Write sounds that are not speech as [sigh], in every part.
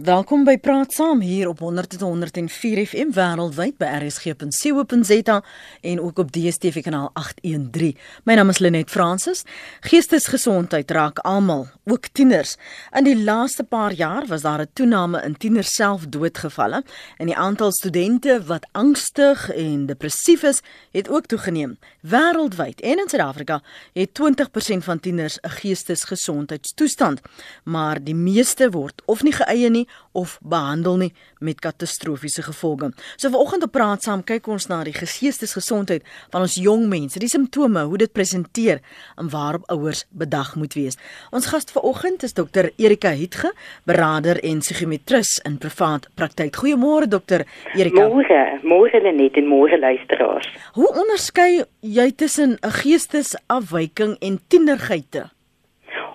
Welkom by Praat Saam hier op 100.104 FM wêreldwyd by rsg.co.za en ook op DStv kanaal 813. My naam is Lenet Fransis. Geestesgesondheid raak almal, ook tieners. In die laaste paar jaar was daar 'n toename in tieners selfdoodgevalle en die aantal studente wat angstig en depressief is, het ook toegeneem. Wêreldwyd en in Suid-Afrika het 20% van tieners 'n geestesgesondheidstoestand, maar die meeste word of nie geëie nie of behandel nie met katastrofiese gevolge. So vanoggend op praat saam kyk ons na die geestesgesondheid van ons jong mense, die simptome, hoe dit presenteer en waarop ouers bedag moet wees. Ons gas vanoggend is dokter Erika Hietge, beraader en psigiatris in privaat praktyk. Goeiemôre dokter Erika. Môre, môre Lenet en môre luisteraars. Hoe onderskei jy tussen 'n geestesafwyking en tienergeite?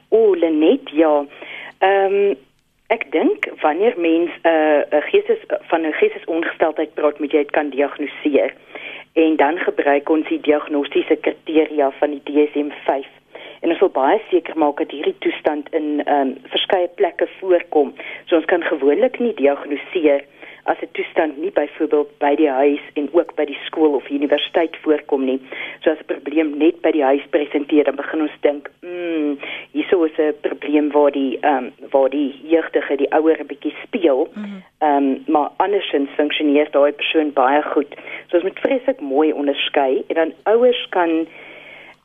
O, Lenet, ja. Ehm um, Ek dink wanneer mens 'n uh, 'n geestes van 'n geestesongesteldheid praat, moet jy dit kan diagnoseer. En dan gebruik ons die diagnostiese kriteria van die DSM-5. En ons wil baie seker maak dat hierdie toestand in ehm um, verskeie plekke voorkom. So ons kan gewoonlik nie diagnoseer as 'n toestand nie byvoorbeeld by die huis en ook by die skool of universiteit voorkom nie. So as 'n probleem net by die huis presenteer, dan begin ons dink, mm, hierso is 'n probleem waar die ehm um, waar die jeugdige die ouer 'n bietjie speel. Mhm. Ehm mm um, maar andersins funksioneer daai persoon baie goed. So ons moet vreeslik mooi onderskei en dan ouers kan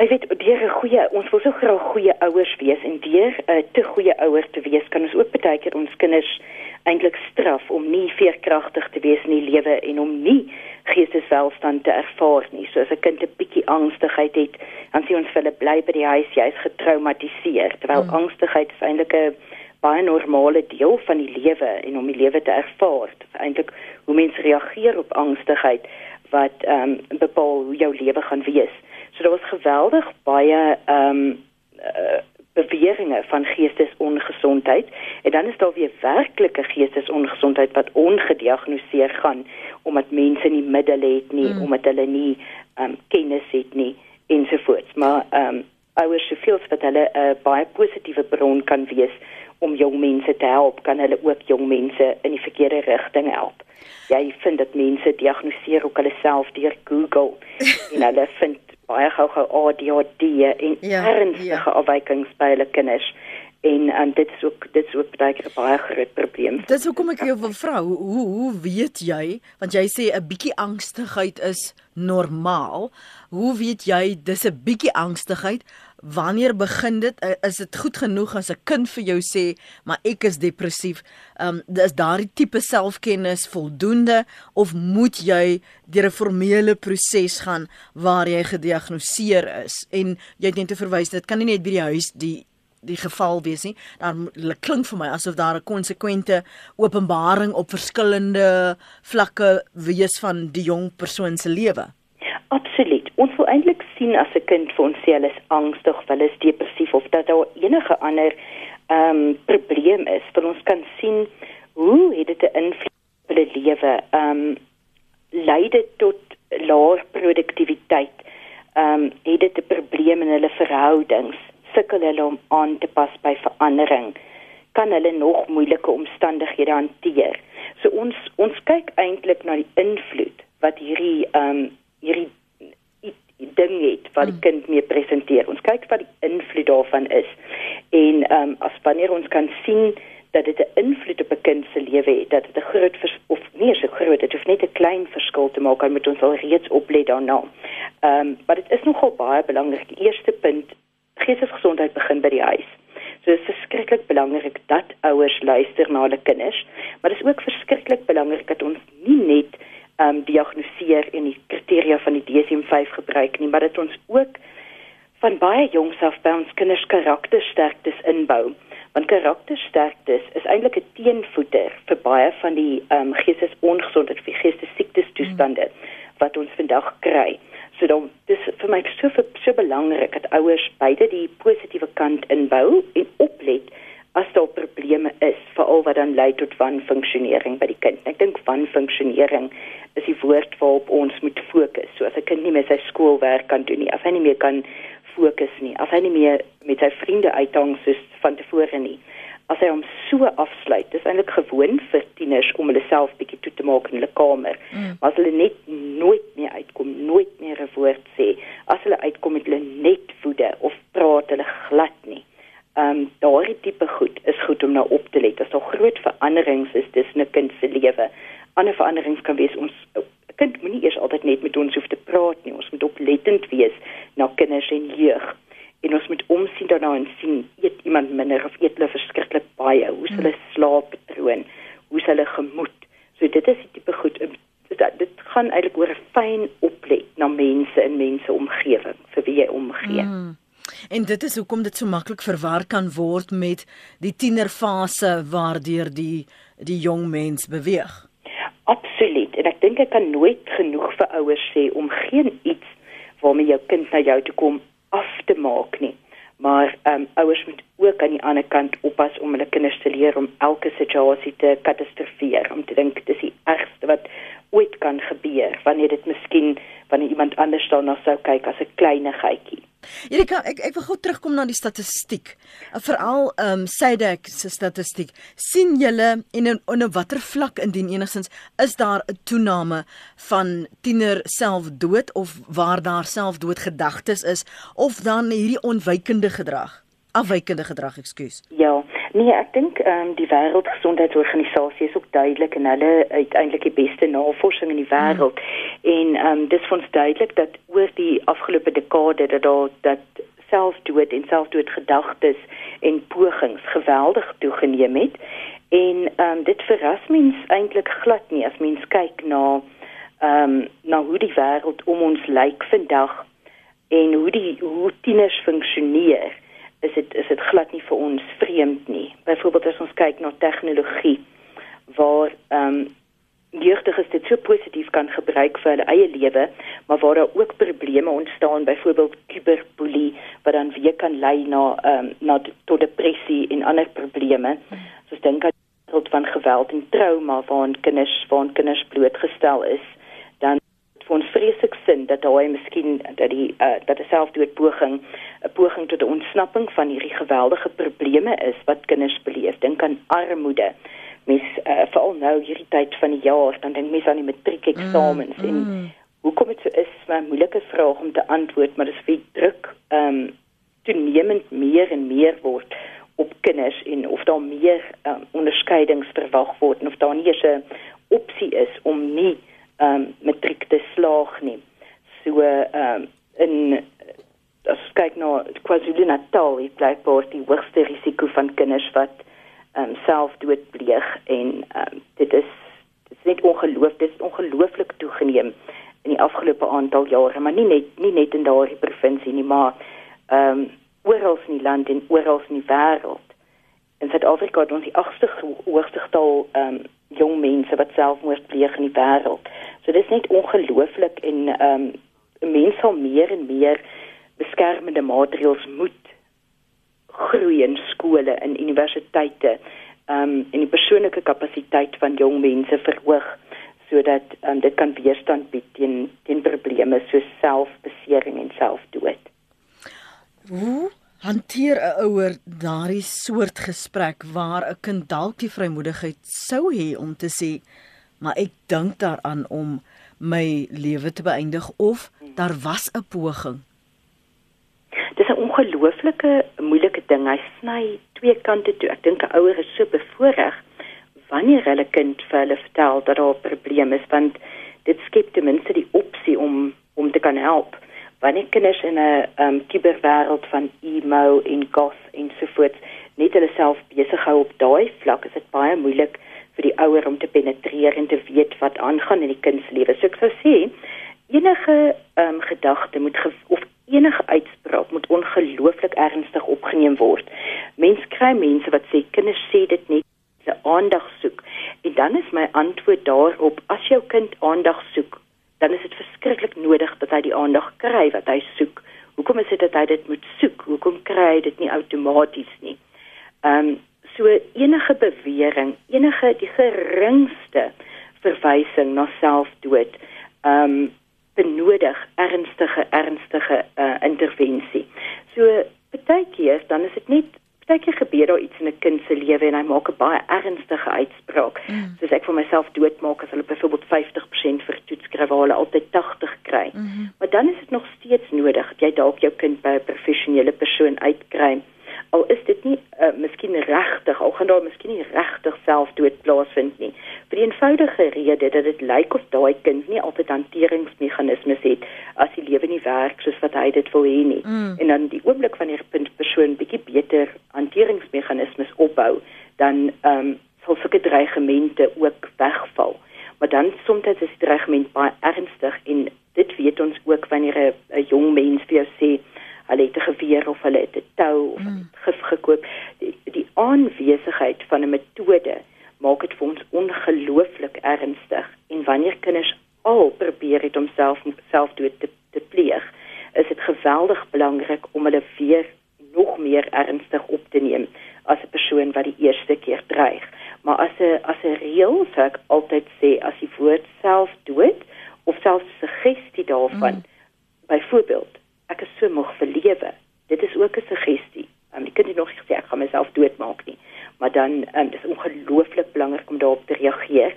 Ek weet deur 'n goeie ons wil so graag goeie ouers wees en deur 'n uh, te goeie ouer te wees kan ons ook baie keer ons kinders eintlik straf om nie veerkragtig te wees in die lewe en om nie geesteswelstand te ervaar nie. So as 'n kind 'n bietjie angstigheid het, dan sien ons hulle bly by die huis, jy's getraumatiseer, terwyl hmm. angstigheid eintlik 'n baie normale deel van die lewe en om die lewe te ervaar. Eintlik hoe mense reageer op angstigheid wat ehm um, bepaal hoe jou lewe gaan wees. So daar was geweldig baie ehm um, uh, beweringe van geestesongesondheid en dan is daar weer werklike geestesongesondheid wat ongediagnoseer gaan omdat mense nie middele het nie mm. omdat hulle nie um, kennis het nie ensovoorts maar um, ouers se feels dat hulle 'n uh, baie positiewe bron kan wees om jong mense te help kan hulle ook jong mense in die verkeerde rigting help jy vind dat mense diagnoseer ook hulle self deur Google [laughs] en hulle vind baie gou-gou ADHD en ja, ernstige ja. afwykings by hulle kinders en um, dit is ook dit is ook baie 'n baie groot probleem. Dis hoekom ek jou wil vra, hoe, hoe hoe weet jy want jy sê 'n bietjie angstigheid is normaal. Hoe weet jy dis 'n bietjie angstigheid? Wanneer begin dit? Eh, is dit goed genoeg as 'n kind vir jou sê, "Maar ek is depressief." Ehm um, is daardie tipe selfkennis voldoende of moet jy deur 'n formele proses gaan waar jy gediagnoseer is? En jy het net te verwys, dit kan nie net by die huis die die geval wees nie. Daar klink vir my asof daar 'n konsekwente openbaring op verskillende vlakke wees van die jong persoon se lewe. Absoluut. Ons wil eintlik sien as 'n kind vir ons sê hulle is angstig, hulle is depressief of dat daar enige ander ehm um, probleem is. Want ons kan sien hoe het dit 'n invloed op hulle lewe. Ehm um, lei dit tot laer produktiwiteit. Ehm um, het dit 'n probleem in hulle verhoudings sukkel hulle om aan te pas by verandering kan hulle nog moeilike omstandighede hanteer so ons ons kyk eintlik na die invloed wat hierdie ehm um, hierdie ding het wat die hmm. kind mee presenteer ons kyk wat die invloed daarvan is en ehm um, as wanneer ons kan sien dat dit 'n invloed op 'n kind se lewe het dat dit 'n groot of nie so groot dit hoef net 'n klein verskil te maak met ons al reeds oplet daarna. Ehm um, maar dit is nogal baie belangrik. Die eerste punt geestesgesondheid begin by die huis. So dit is verskriklik belangrik dat ouers luister na hulle kinders, maar dit is ook verskriklik belangrik dat ons nie net ehm um, diagnoseer en die kriteria van die DSM-5 gebruik nie, maar dat ons ook van baie jongs af by ons kinders karaktersterktes inbou. Want karaktersterktes is eintlik 'n teenvoeter vir baie van die ehm um, geestesongesondheid geestesiektes toestande mm. wat ons vandag kry. So dan dis vir my so so belangrik dat ouers beide die positiewe kant inbou en oplet as daar probleme is, veral wat dan lei tot wanfunksionering by die kind. Ek dink wanfunksionering is die woord waarop ons moet fokus. So as 'n kind nie meer sy skoolwerk kan doen nie, as hy nie meer kan fokus nie, as hy nie meer met sy vriende uithang soos van tevore nie, as hy hom so afsluit. Dis eintlik gewoon vir tieners om hulle self bietjie toe te maak in hulle kamer. Mm. Maar as hulle net nooit meer uitkom, nooit meer 'n woord sê, as hulle uitkom met hulle net woede of praat hulle glad nie. Ehm um, daardie tipe goed is goed om nou op te let. As daar groot veranderings is tussen 'n kind se lewe, ander veranderings kan wees ons kind moenie eers altyd net met ons hoef te praat nie. Ons moet oplettend wees na kinders en jeug en ons moet omsien daarna en sien eet iemand minder of eet hulle verskriklik baie hoe is hulle slaappatroon hoe is hulle gemoed so dit is die tipe goed dit, dit gaan eintlik oor 'n fyn oplet na mense in mense omgewing vir wie jy omgee mm. En dit is hoekom dit so maklik verwar kan word met die tienerfase waardeur die die jong mens beweeg. Absoluut. En ek dink ek kan nooit genoeg vir ouers sê om geen iets waarmee jou kind na jou toe kom af te maak nie. Maar ehm um, ouers moet ook aan die ander kant oppas om hulle kinders te leer om elke situasie te katastrofeer, om te dink dis die ergste wat ooit kan gebeur wanneer dit miskien wanneer iemand anders daarna sou kyk as 'n kleinigheidjie. Erika, ek ek wil gou terugkom na die statistiek. Veral ehm um, SADC se statistiek. sien julle en in, in watter vlak indien enigstens is daar 'n toename van tiener selfdood of waar daar selfdoodgedagtes is of dan hierdie onwykende gedrag? Afwykende gedrag, ekskuus. Ja. Nee, ek dink ehm um, die Wêreldgesondheidsorganisasie is ook duidelik en hulle uiteindelik die beste navorsing in die wêreld. Hmm. En ehm um, dit fonds duidelik dat oor die afgelope dekade dat daar dat selfdood en selfdoodgedagtes en pogings geweldig toegeneem het. En ehm um, dit verras mens eintlik glad nie as mens kyk na ehm um, na hoe die wêreld om ons lyk vandag en hoe die hoe tieners funksioneer is dit is dit glad nie vir ons vreemd nie. Byvoorbeeld as ons kyk na tegnologie waar ehm um, jeugdiges dit so positief kan gebruik vir hulle eie lewe, maar waar daar ook probleme ontstaan, byvoorbeeld kuberboelie wat dan weer kan lei na ehm um, na tot depressie en ander probleme. Soos dink aan tot van geweld en trauma waaraan kinders waaraan kinders blootgestel is ons vreeslik sin dat hy miskien dat die uh, dat 'n selfdoodpoging 'n poging tot 'n ontsnapping van hierdie geweldige probleme is wat kinders beleef. Dink aan armoede. Mes uh, veral nou hierdie tyd van die jaar, dan dink mens aan die matriekeksamens mm, mm. en hoekom dit so is, 'n moeilike vraag om te antwoord, maar dit is wie druk ehm um, toenemend meer en meer word op kinders en of daar meer um, onderskeidings verwag word en of daar nie 'n opsie is om nie ehm um, matriek te slaag nie. So ehm um, in as kyk na KwaZulu-Natal, dit bly voor die hoogste risiko van kinders wat ehm um, selfdood pleeg en ehm um, dit is dit is net ongeloof, dit is ongelooflik toegeneem in die afgelope aantal jare, maar nie net nie net in daardie provinsie nie, maar ehm um, oral in die land en oral in die wêreld. In Suid-Afrika het ons die agste hoogste getal ehm um, jong mense wat selfmoord pleeg in die wêreld. So dis net ongelooflik en ehm um, mense sal meer en meer beskermende maatreëls moet groei in skole en universiteite ehm um, en die persoonlike kapasiteit van jong mense verhoog sodat um, dit kan weerstand bied teen teen probleme soos selfbesering en selfdood. Hoe hanteer 'n ouer daardie soort gesprek waar 'n kind dalk die vrymoedigheid sou hê om te sê maar ek dink daaraan om my lewe te beëindig of daar was 'n poging. Dis 'n ongelooflike moeilike ding. Hy sny twee kante toe. Ek dink 'n ouer is so bevoordeel wanneer hulle kind vir hulle vertel dat daar 'n probleem is want dit skep ten minste die opsie om om te kan help wanneer kinders in 'n um kuberwêreld van emo en goth en so voort net hulle self besig hou op daai vlak is dit baie moeilik vir die ouer om te penetreer en te weet wat aangaan in die kind se lewe. So ek sou sê enige um gedagte moet ge of enige uitspraak moet ongelooflik ernstig opgeneem word. Mense kry mense wat sê kinders sê dit net se aandag soek. En dan is my antwoord daarop as jou kind aandag soek dan is dit verskriklik nodig dat hy die aandag kry wat hy soek. Hoekom is dit dat hy dit moet soek? Hoekom kry hy dit nie outomaties nie? Ehm um, so enige bewering, enige die geringste verwysing na selfdood, ehm um, benodig ernstige ernstige uh, intervensie. So baie keer dan is dit net Partykeer gebeur daar iets in 'n kind se lewe en hy maak 'n baie ernstige uitspraak. Mm. Soos ek vir myself doodmaak as hulle byvoorbeeld 50% vir toets kry waar hulle altyd 80 kry. Mm -hmm. Maar dan is dit nog steeds nodig dat jy dalk jou kind by 'n professionele persoon uitkry al is dit nie uh, miskien regtig al gaan daar miskien nie regtig selfdood plaasvind nie vir die eenvoudige rede dat dit lyk of daai kind nie altyd hanteringsmeganismes het as die lewe nie werk soos wat hy dit wil hê nie mm. en dan die oomblik hierdie punt persoon bietjie beter hanteringsmeganismes opbou dan ehm um, sal sulke dreigemente ook wegval maar dan soms is die dreigement baie ernstig en dit weet ons ook wanneer 'n jong mens vir jou sê hulle het 'n geweer of hulle het 'n tou of mm. Gif gekoop. Die, die aanwesigheid van 'n metode maak dit vir ons ongelooflik ernstig en wanneer kinders al probeer het om self selfdood te, te pleeg, is dit geweldig belangrik om hulle weer nog meer ernstig op te neem as 'n persoon wat die eerste keer dreig. Maar as 'n as 'n reël sou ek altyd sê as die woord selfdood of selfs suggestie daarvan mm. byvoorbeeld ek is so moeg vir lewe. Dit is ook 'n suggestie. Um, die kind het nog gesê ek gaan myself doodmaak nie. Maar dan um, dis ongelooflik belangrik om daarop te reageer.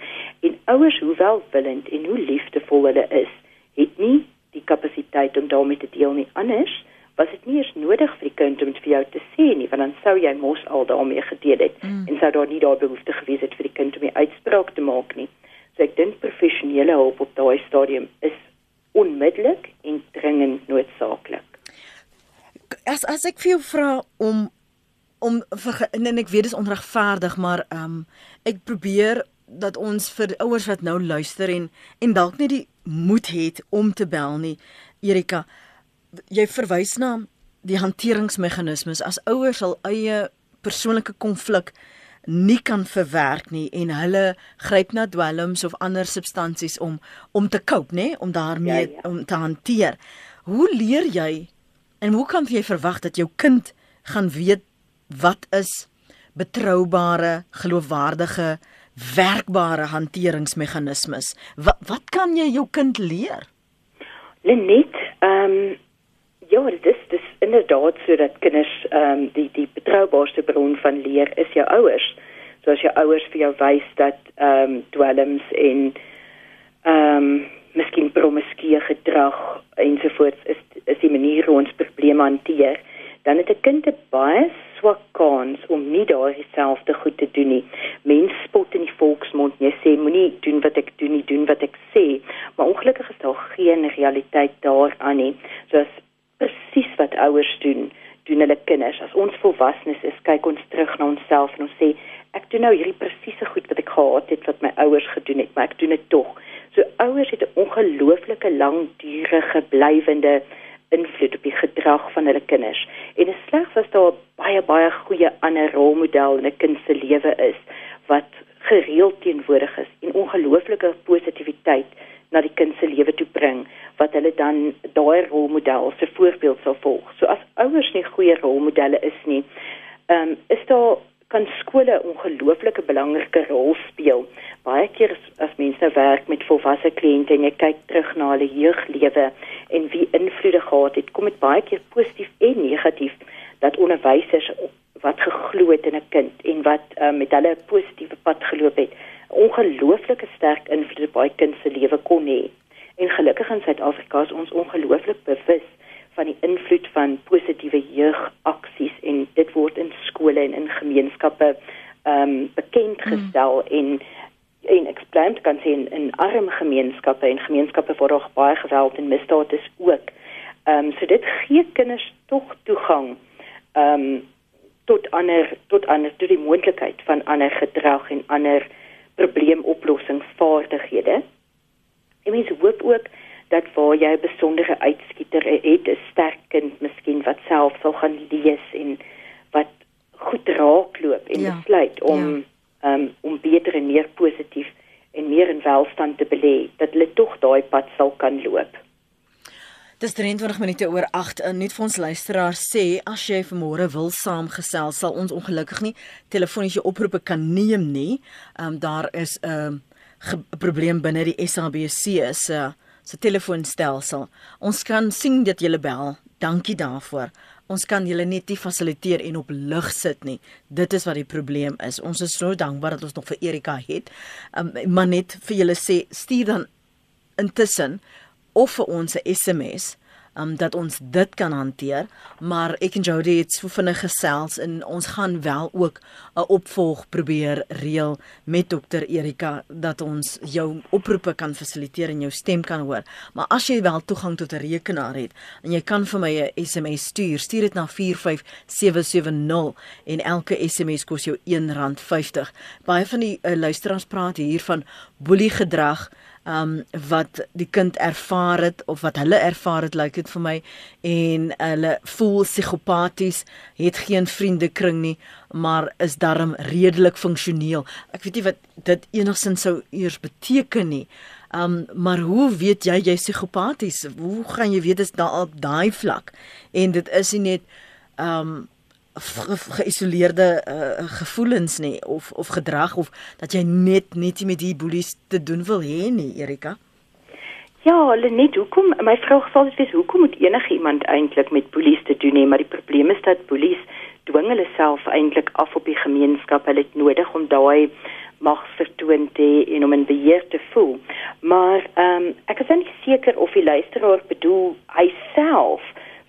En ouers, hoewel willend en hoe liefdevol hulle is, het nie die kapasiteit om daarmee te deel nie. Anders was dit nie eens nodig vir die kind om dit vir jou te sê nie, want dan sou jy mos al daarmee gedeel het mm. en sou daar nie daar behoefte gewees het vir die kind om 'n uitspraak te maak nie. So ek dink professionele hulp op daai stadium is onmiddellik en dringend noodsaaklik. As as ek vir jou vra om om en ek weet dit is onregverdig, maar ehm um, ek probeer dat ons vir ouers wat nou luister en en dalk nie die moed het om te bel nie. Erika, jy verwys na die hanteringsmeganismes as ouers al eie persoonlike konflik nie kan verwerk nie en hulle gryp na dwelms of ander substansies om om te cope, nê, om daarmee ja, ja. om te hanteer. Hoe leer jy en hoe kan jy verwag dat jou kind gaan weet wat is betroubare, geloofwaardige, werkbare hanteringsmeganismes? Wat wat kan jy jou kind leer? Lenet, ehm um, ja, dit is dis inderdaad sodat kinders ehm um, die die betroubaarste bron van leer is jou ouers. So as jou ouers vir jou wys dat ehm um, dwelms en ehm um, miskien promiskuie gedrag ensovoorts is is die manier hoe ons probleme hanteer, dan het 'n kind 'n baie swak kans om nie daardie selfde goed te doen nie. Mense spot in die volksmond jy sê moenie doen wat ek doen nie, doen wat ek sê, maar ongelukkig is daar geen realiteit daaraan nie. So as presies wat ouers doen, doen hulle kinders. As ons volwassenes is, kyk ons terug na onsself en ons sê ek doen nou hierdie presiese goed wat ek gehad het wat my ouers gedoen het, maar ek doen dit tog. So ouers het 'n ongelooflike langdurige blywende invloed op die gedrag van hulle kinders. En dit slegs as daar baie baie goeie ander rolmodel in 'n kind se lewe is wat gereeld teenwoordig is en ongelooflike positiwiteit na die kind se lewe toe bring wat hulle dan daai rolmodel se voorbeeld sal volg. So as ouers nie goeie rolmodelle is nie, ehm um, is daar kan skole 'n ongelooflike belangrike rol speel. Baie keer as, as mense nou werk met volwasse kliënte en jy kyk terug na hulle jeuglewe en wie invloede gehad het, kom dit baie keer positief en negatief dat onderwysers wat geglo het in 'n kind en wat uh, met hulle 'n positiewe pad geloop het, ongelooflike sterk invloed op baie kind se lewe kon hê. En gelukkig in Suid-Afrika is ons ongelooflik bewus van die invloed van positiewe jeugaksies en dit word in skole en in gemeenskappe ehm um, bekend hmm. gestel mm. en en eksplosief kan sien in arme gemeenskappe en gemeenskappe waar daar baie geweld en misdaad is ook. Ehm um, so dit gee kinders tog toegang ehm um, tot ander tot ander tot die moontlikheid van ander gedrag en ander probleemoplossingsvaardighede. En mense hoop ook dat waar jy 'n besondere uitskieter het, 'n sterk kind miskien wat self sal gaan lees en wat goed raakloop en ja. besluit om ja. Um, om beter en meer positief en meer in welstand te belê, dat hulle tog daai pad sal kan loop. Dis 23 minute oor 8 en net vir ons luisteraars sê as jy vanmôre wil saamgesels sal ons ongelukkig nie telefoniese oproepe kan neem nie. Ehm um, daar is 'n um, probleem binne die SABC se se telefoonstelsel. Ons kan sien dat jy bel. Dankie daarvoor. Ons kan julle net nie fasiliteer en op lig sit nie. Dit is wat die probleem is. Ons is so dankbaar dat ons nog vir Erika het. Um, maar net vir julle sê stuur dan intussen of vir ons 'n SMS um, dat ons dit kan hanteer, maar ek en Jody het so vinnig gesels en ons gaan wel ook 'n opvolg probeer reël met dokter Erika dat ons jou oproepe kan fasiliteer en jou stem kan hoor. Maar as jy wel toegang tot 'n rekenaar het en jy kan vir my 'n SMS stuur, stuur dit na 45770 en elke SMS kos jou R1.50. Baie van die uh, luisteraars praat hier van boelie gedrag um wat die kind ervaar het of wat hulle ervaar het lyk like dit vir my en hulle voel psigopaties het geen vriendekring nie maar is darm redelik funksioneel. Ek weet nie wat dit enigsins sou eers beteken nie. Um maar hoe weet jy jy psigopaties? Hoe gaan jy weet dit is daar op daai vlak? En dit is nie net um geïsoleerde uh, gevoelens nie of of gedrag of dat jy net net met die boelies te doen wil hê nie Erika? Ja, hulle net hoekom my vrou sal dit wees hoekom moet enige iemand eintlik met boelies te doen hê? Maar die probleem is dat boelies dwing hulle self eintlik af op die gemeenskap. Hulle het nodig om daai mag vertoon te en om in beheer te voel. Maar ehm um, ek is nie seker of die luisteraar bedoel hy self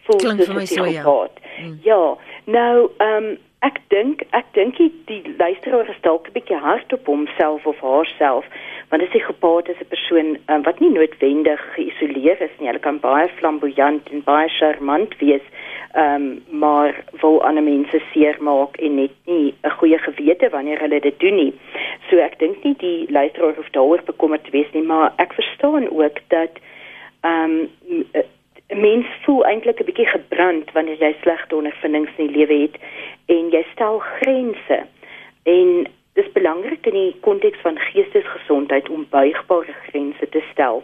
voel Klink vir my so ja mm. ja Nou, ehm um, ek dink ek dink die luisteraar is dalk 'n bietjie hard op homself of haarself, want dit is 'n gepaard is 'n persoon um, wat nie noodwendig geïsoleer is nie. Hulle kan baie flamboyant en baie charmant wees, ehm um, maar wil ander mense seermaak en net nie 'n goeie gewete wanneer hulle dit doen nie. So ek dink nie die luisteraar hoef daaroor bekommerd te wees nie, maar ek verstaan ook dat ehm um, 'n mens voel eintlik 'n bietjie gebrand wanneer jy slegte ondervindings in die lewe het en jy stel grense. En dis belangrik in die konteks van geestesgesondheid om buigbare grense te stel.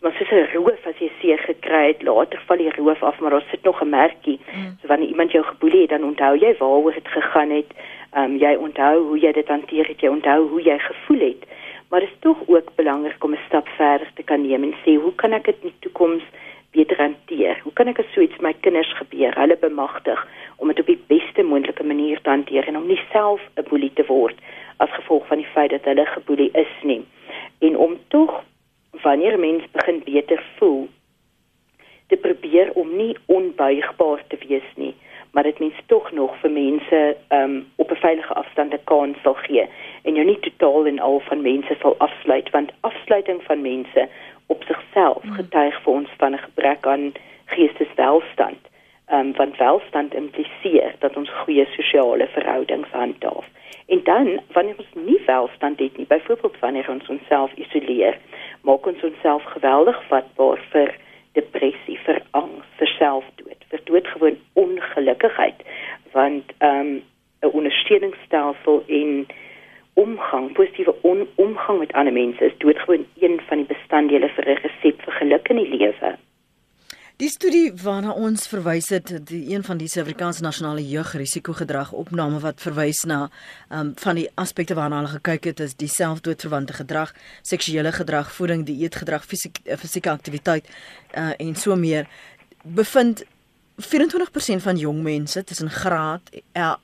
Maar soos 'n roof as jy seer gekry het, later val die roof af, maar daar sit nog 'n merkie. Mm. So wanneer iemand jou geboelie het, dan onthou jy waaroor dit gegaan het. Ehm um, jy onthou hoe jy dit hanteer het, jy onthou hoe jy gevoel het. Maar dit is tog ook belangrik om 'n stap verder te kan neem en sê, hoe kan ek dit in die toekoms beter hanteer? Hoe kan ek as so iets my kinders gebeur, hulle bemagtig om dit op die beste moontlike manier te hanteer en om nie self 'n boelie te word as gevolg van die feit dat hulle geboelie is nie. En om tog wanneer mens begin beter voel, te probeer om nie onbuigbaar te wees nie, maar dit mens tog nog vir mense um op 'n veilige afstand 'n kans sal gee en jou nie totaal en al van mense sal afsluit want afsluiting van mense op sigself getuig vir ons van 'n gebrek aan geesteswelstand. Ehm um, want welstand impliseer dat ons goeie sosiale verhoudings handhaaf. En dan wanneer ons nie welstand het nie, byvoorbeeld wanneer ons onsself isoleer, maak ons onsself geweldig vatbaar vir depressie, vir angs, vir selfdood, vir doodgewoon ongelukkigheid, want ehm um, 'n ondersteuningsstelsel en omgang, positiewe on, omgang met ander mense is doodgewoon een van die bestanddele vir 'n resep vir geluk in die lewe. Die studie waarna ons verwys het, die een van die Suid-Afrikaanse nasionale jeugrisikogedrag opname wat verwys na um, van die aspekte waarna hulle gekyk het is die selfdoodverwante gedrag, seksuele gedrag, voeding, dieetgedrag, fisieke fisieke aktiwiteit uh, en so meer bevind 24% van jong mense tussen graad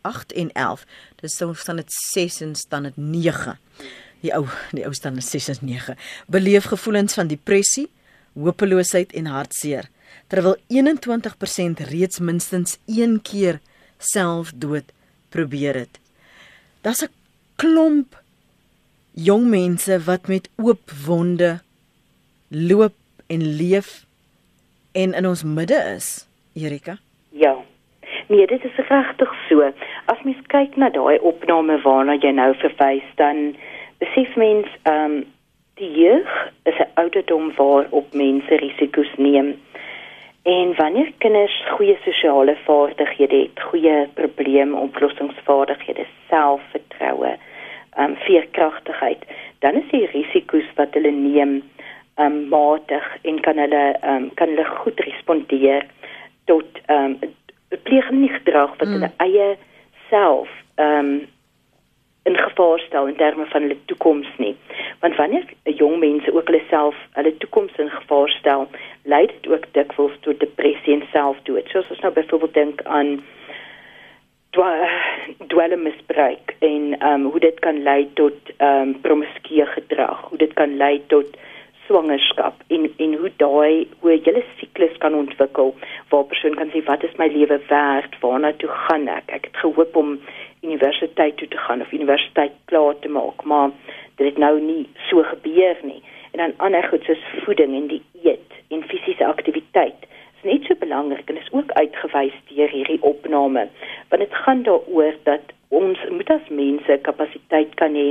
8 en 11. Dis sou staan dit 6 en staan dit 9. Die ou die ou staan dit 6 en 9. Beleef gevoelens van depressie, hopeloosheid en hartseer. Terwyl 21% reeds minstens 1 keer selfdood probeer het. Daar's 'n klomp jong mense wat met oop wonde loop en leef en in ons midde is. Erika? Ja. Nee, dit is regtig so. As mens kyk na daai opname waarna jy nou verwys, dan besef mens ehm um, die jeug is 'n ouderdom waarop mense risiko's neem. En wanneer kinders goeie sosiale vaardighede het, goeie probleemoplossingsvaardighede, selfvertroue, ehm um, veerkragtigheid, dan is die risiko's wat hulle neem ehm um, matig en kan hulle ehm um, kan hulle goed respondeer tot ehm um, pleeg nie gedrag wat hulle mm. eie self ehm um, in gevaar stel in terme van hulle toekoms nie. Want wanneer jong mense ook hulle self hulle toekoms in gevaar stel, lei dit ook dikwels tot depressie en selfdood. Soos ons nou byvoorbeeld dink aan dwelmmisbruik en ehm um, hoe dit kan lei tot ehm um, promiskuë gedrag, hoe dit kan lei tot swangerskap en en hoe daai hoe 'n hele siklus kan ontwikkel waar 'n persoon kan sê wat is my lewe werd, waarna toe gaan ek? Ek het gehoop om universiteit toe te gaan of universiteit klaar te maak, maar dit het nou nie so gebeur nie. En dan ander goed soos voeding en die eet en fisiese aktiwiteit is net so belangrik en is ook uitgewys deur hierdie opname want dit gaan daaroor dat ons moet as mense kapasiteit kan hê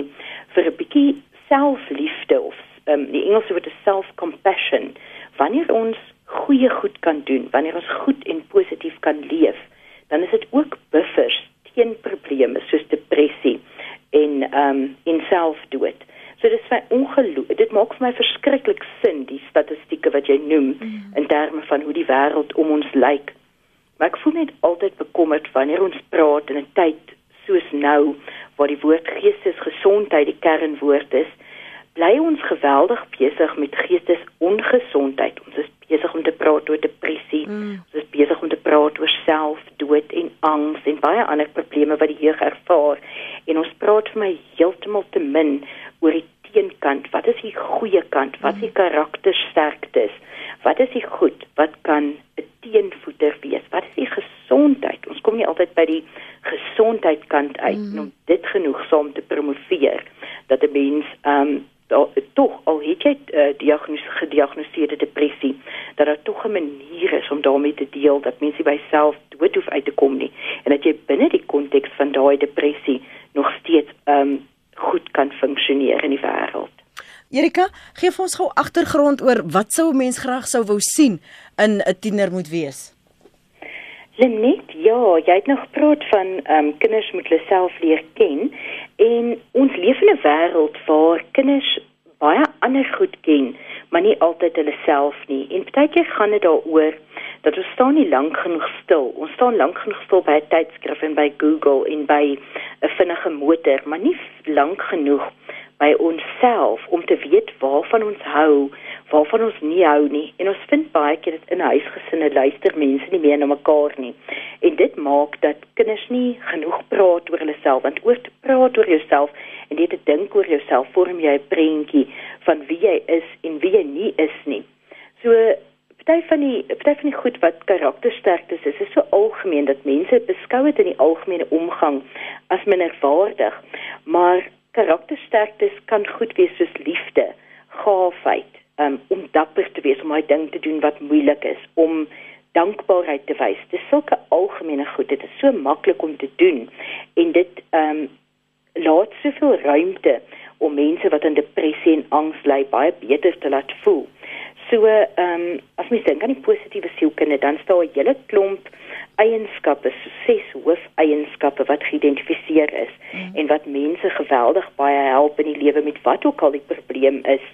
vir 'n bietjie selfliefde of um, die Engelse woord is self-compassion wanneer ons goeie goed kan doen wanneer ons goed en positief kan leef dan is dit ook buffers teen probleme soos depressie en ehm um, en selfdood So dit is my ongeloof. Dit maak vir my verskriklik sin die statistieke wat jy noem mm. in terme van hoe die wêreld om ons lyk. Maar ek voel net altyd bekommerd wanneer ons praat in 'n tyd soos nou waar die woord geestesgesondheid die kernwoord is. Bly ons geweldig besig met geestesongesondheid. Ons is besig om te praat oor depressie. Mm. Ons is besig om te praat oor selfdood en angs en baie ander probleme wat die jeug ervaar. En ons praat vir my heeltemal te min oor die teenkant. Wat is die goeie kant? Wat is die karaktersterktes? Wat is die goed wat kan 'n teenvoeter wees? Wat is die gesondheid? Ons kom nie altyd by die gesondheidkant uit mm. om dit genoegsaam te promoveer dat 'n mens ehm um, tog al het jy uh, diagnos gediagnoseerde depressie dat daar tog 'n manier is om daarmee te deel dat mense by self dood hoef uit te kom nie en dat jy binne die konteks van daai depressie nog steeds um, goed kan funksioneer in die wêreld. Erika, gee vir ons gou agtergrond oor wat sou 'n mens graag sou wou sien in 'n tiener moet wees. Lenet, ja, jy het nog gepraat van ehm um, kinders moet hulle self leer ken en ons leef in 'n wêreld waar kinders baie ander goed ken, maar nie altyd hulle self nie. En partykeer gaan dit daaroor dat ons staan nie lank genoeg stil. Ons staan lank genoeg stil by 'n tydskrif en by Google en by 'n vinnige motor, maar nie lank genoeg by onsself om te weet waarvan ons hou, waarvan ons nie hou nie. En ons vind baie keer dit in huisgesinne luister mense nie meer na mekaar nie. En dit maak dat kinders nie genoeg praat oor hulle self, want oor te praat oor jouself en dit te dink oor jouself vorm jy 'n prentjie van wie jy is en wie jy nie is nie. So party van die party van die goed wat karaktersterktes is, is so algemeen dat mense beskou dit in die algemene omgang as minderwaardig. Maar karaktersterktes kan goed wees soos liefde, gaafheid, um, om dapper te wees om 'n ding te doen wat moeilik is, om dankbaarheid te wys. Dis sulke algemene goed. Dit is so maklik om te doen en dit ehm um, laat soveel ruimte om mense wat in depressie en angs ly baie beter te laat voel. So, ehm um, as mens dink aan die positiewe sielkunde, dan staan 'n hele klomp eienskappe, so ses hoofeienskappe wat geïdentifiseer is mm. en wat mense geweldig baie help in die lewe met wat ook al die probleem is.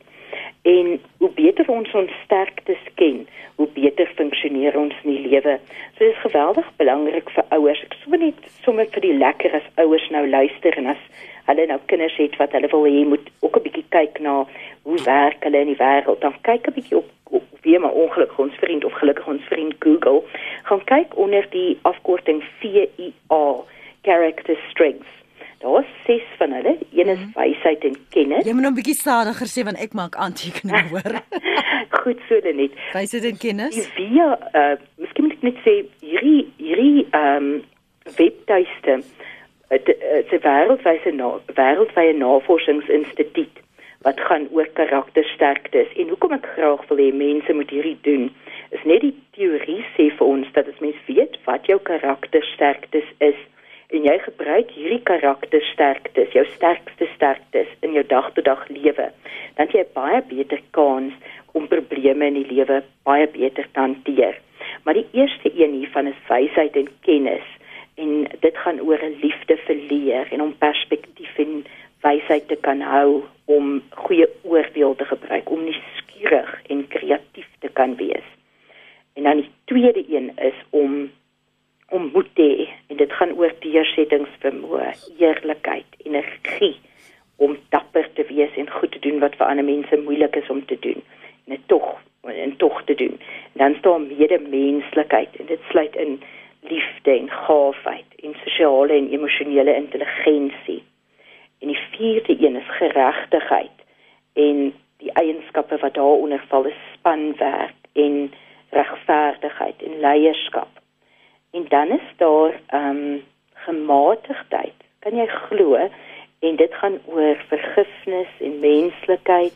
En hoe beter ons ons sterktes ken, hoe beter funksioneer ons in die lewe. So dit is geweldig belangrik vir ouers. Ek sou net sommer vir die lekker as ouers nou luister en as hulle nou kinders het wat hulle wil hê moet ook 'n bietjie kyk na hoe werk hulle in die wêreld. Dan kyk 'n bietjie op, op wie maar ongelukkig ons vriend of gelukkig ons vriend Google gaan kyk onder die afkorting VIA character strengths. Daar is ses van hulle. Een is mhm. wysheid en kennis. Jy moet nou 'n bietjie stadiger sê want ek maak aantekeninge [laughs] hoor. Goed so dan net. Wysheid en kennis. Die VIA, uh, miskien moet ek net sê hierdie hierdie ehm um, webtuiste dit is 'n wêreldwyse wêreldwye navorsingsinstituut wat gaan oor karaktersterktes en hoekom ek graag wil hê mense moet hierdie doen is net die teorie sê vir ons dat as mens weet wat jou karaktersterktes is en jy gebruik hierdie karaktersterktes jou sterkste sterktes in jou dagtotdag lewe dan jy baie beter kans om probleme in die lewe baie beter te hanteer. Maar die eerste een hiervan is wysheid en kennis en dit gaan oor 'n liefde vir leer en om perspektief en wysheid te kan hou om goeie oordeel te gebruik om nie skieurig en kreatief te kan wees. En dan die tweede een is om om moed te hê en dit gaan oor deursettingsvermoë, eerlikheid, energie om dapper te wees en goed te doen wat vir ander mense moeilik is om te doen en tog en tog te doen. dan staan medemenslikheid en dit sluit in liefde en gaafheid en sosiale en emosionele intelligensie. En die vierde een is geregtigheid en die eienskappe wat daaronder val is spanwerk en regverdigheid en leierskap. En dan is daar ehm um, gematigdheid. Kan jy glo? En dit gaan oor vergifnis en menslikheid,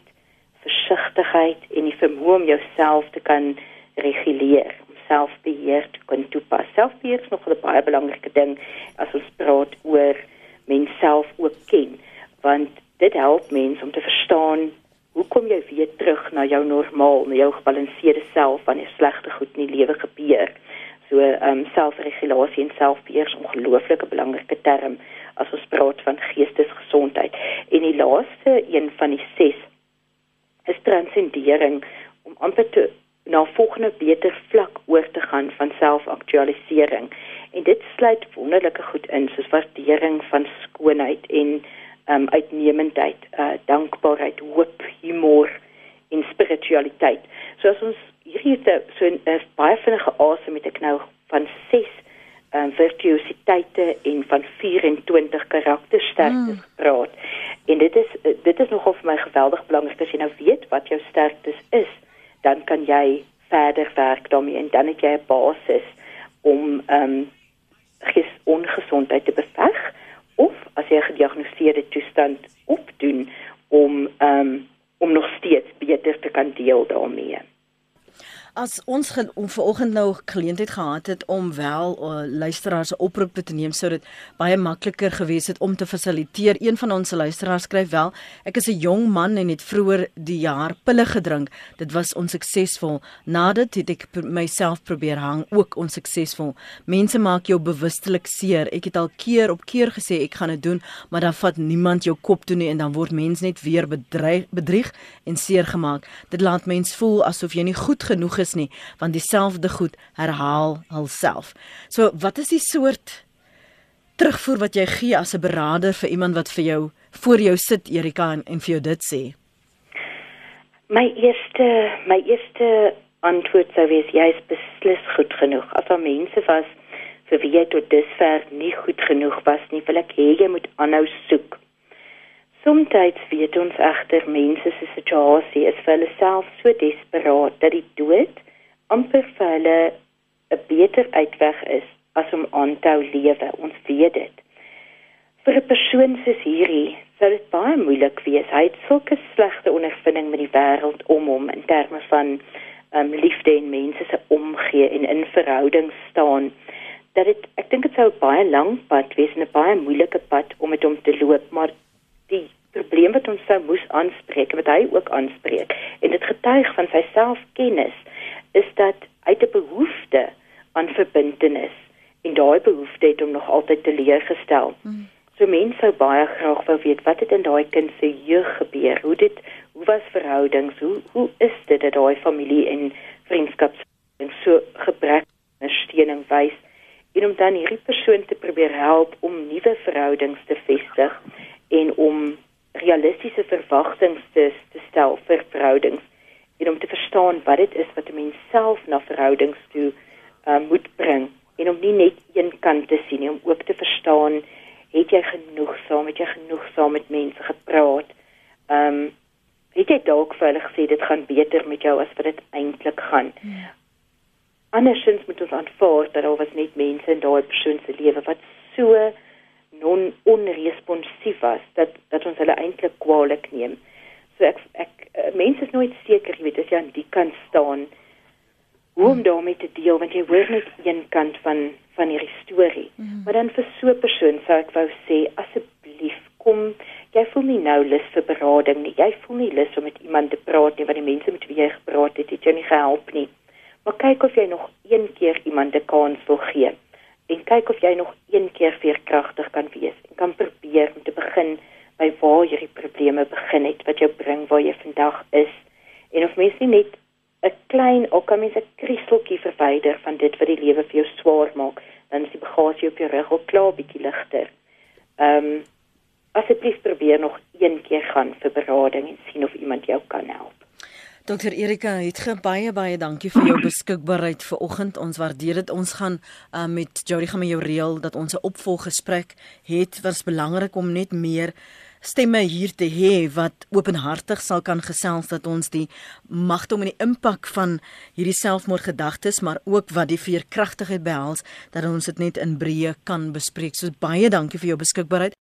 versigtigheid en die vermoë om jouself te kan reguleer selfbeheer te kan toepas. Selfbeheer is nog 'n baie belangrike ding as ons praat oor menself ook ken, want dit help mense om te verstaan hoe kom jy weer terug na jou normaal, na jou gebalanseerde self wanneer slegte goed in die lewe gebeur. So ehm um, selfregulasie en selfbeheer is 'n ongelooflike belangrike term as ons praat van geestesgesondheid. En die laaste een van die 6 is transcendering om amper te na volgende beter vlak oor te gaan van selfaktualisering. En dit sluit wonderlike goed in soos waardering van skoonheid en um uitnemendheid, uh dankbaarheid, hoop, humor en spiritualiteit. So as ons hierdie so 'n baie vinnige asem met ek nou van 6 um virtuositeite en van 24 karaktersterktes mm. gepraat. En dit is dit is nogal vir my geweldig belangrik as jy nou weet wat jou sterktes is dan kan jy verder werk daarmee en dan het jy 'n basis om ehm um, ges ongesondheid te beveg of as jy 'n gediagnoseerde toestand opdoen om ehm um, om nog steeds beter te kan deel daarmee as ons vanoggend nou geleentheid gehad het om wel uh, luisteraars se oproepe te neem sou dit baie makliker gewees het om te fasiliteer. Een van ons luisteraars skryf wel: Ek is 'n jong man en het vroeër die jaar pille gedrink. Dit was onsuksesvol. Nadat het ek myself probeer hang, ook onsuksesvol. Mense maak jou bewustelik seer. Ek het al keer op keer gesê ek gaan dit doen, maar dan vat niemand jou kop toe nie en dan word mens net weer bedreig, bedrieg en seer gemaak. Dit laat mens voel asof jy nie goed genoeg is is nie, want dieselfde goed herhaal hulself. So, wat is die soort terugvoer wat jy gee as 'n beraader vir iemand wat vir jou voor jou sit Erika en, en vir jou dit sê? My eerste my eerste antwoord sou wees jy is beslis goed genoeg. As daar mense was vir wie tot dusver nie goed genoeg was nie, wil ek hê jy moet aanhou soek. Somstyds weet ons egter mense se situasie is vir hulle self so desperaat dat die dood amper vir hulle 'n beter uitweg is as om aan te hou lewe. Ons weet dit. Vir 'n persoon soos hierdie sou dit baie moeilik wees. Hy het sulke slegte ondervinding met die wêreld om hom in terme van um, liefde en mense se omgee en in verhouding staan dat dit ek dink dit sou 'n baie lank pad wees en 'n baie moeilike pad om met hom te loop, maar die probleem wat ons sou moes aanspreek wat hy ook aanspreek en dit getuig van sy selfkennis is dat hy 'n behoefte aan verbintenis en daai behoefte het hom nog altyd teleurgestel. Hmm. So mense sou baie graag wou weet wat het in daai kind se jeug gebeur? Hoe dit hoe was verhoudings? Hoe hoe is dit dat daai familie en vriendskaps en so gebrek aan steuning wys en om dan hierdie persoon te probeer help om nuwe verhoudings te vestig en om realistiese verwagtinge te, te stel vir verhoudings en om te verstaan wat dit is wat 'n mens self na verhoudings toe uh, moet bring en om nie net een kant te sien nie om ook te verstaan het jy genoeg saam met jy genoeg saam met mense gepraat ehm um, het jy dalk vir hulle gesê dit gaan beter met jou as wat dit eintlik gaan ja. andersins moet ons aanvaar dat daar was net mense in daai persoon se lewe wat so non onresponsief was dat dat ons hulle eintlik kwaliek neem. So ek ek uh, mense is nooit seker, jy weet, as jy aan die kant staan hoe om daarmee te deel want jy hoor net een kant van van hierdie storie. Mm -hmm. Maar dan vir so 'n persoon sou ek wou sê asseblief kom jy voel nie nou lus vir berading nie. Jy voel nie lus om met iemand te praat nie want die mense met wie jy gepraat het, het jou nie gehelp nie. Maar kyk of jy nog een keer iemand 'n kans wil gee en kyk of jy nog een keer veerkragtig kan wees en kan probeer om te begin by waar jy probleme begin het wat jou bring waar jy vandag is en of mens nie net 'n klein ook al mens 'n kristeltjie verwyder van dit wat die lewe vir jou swaar maak dan is die bagasie op jou rug al klaar bietjie ligter. Ehm um, asseblief probeer nog een keer gaan vir berading en sien of iemand jou kan help. Dr Erika, het baie baie dankie vir jou [clears throat] beskikbaarheid vir oggend. Ons waardeer dit. Ons gaan uh, met Jody gaan met jou reël dat ons 'n opvolggesprek het. Wat is belangrik om net meer stemme hier te hê wat openhartig sal kan gesels dat ons die magte om in die impak van hierdie selfmoordgedagtes maar ook wat die veerkragtigheid behels dat ons dit net in breë kan bespreek. So baie dankie vir jou beskikbaarheid.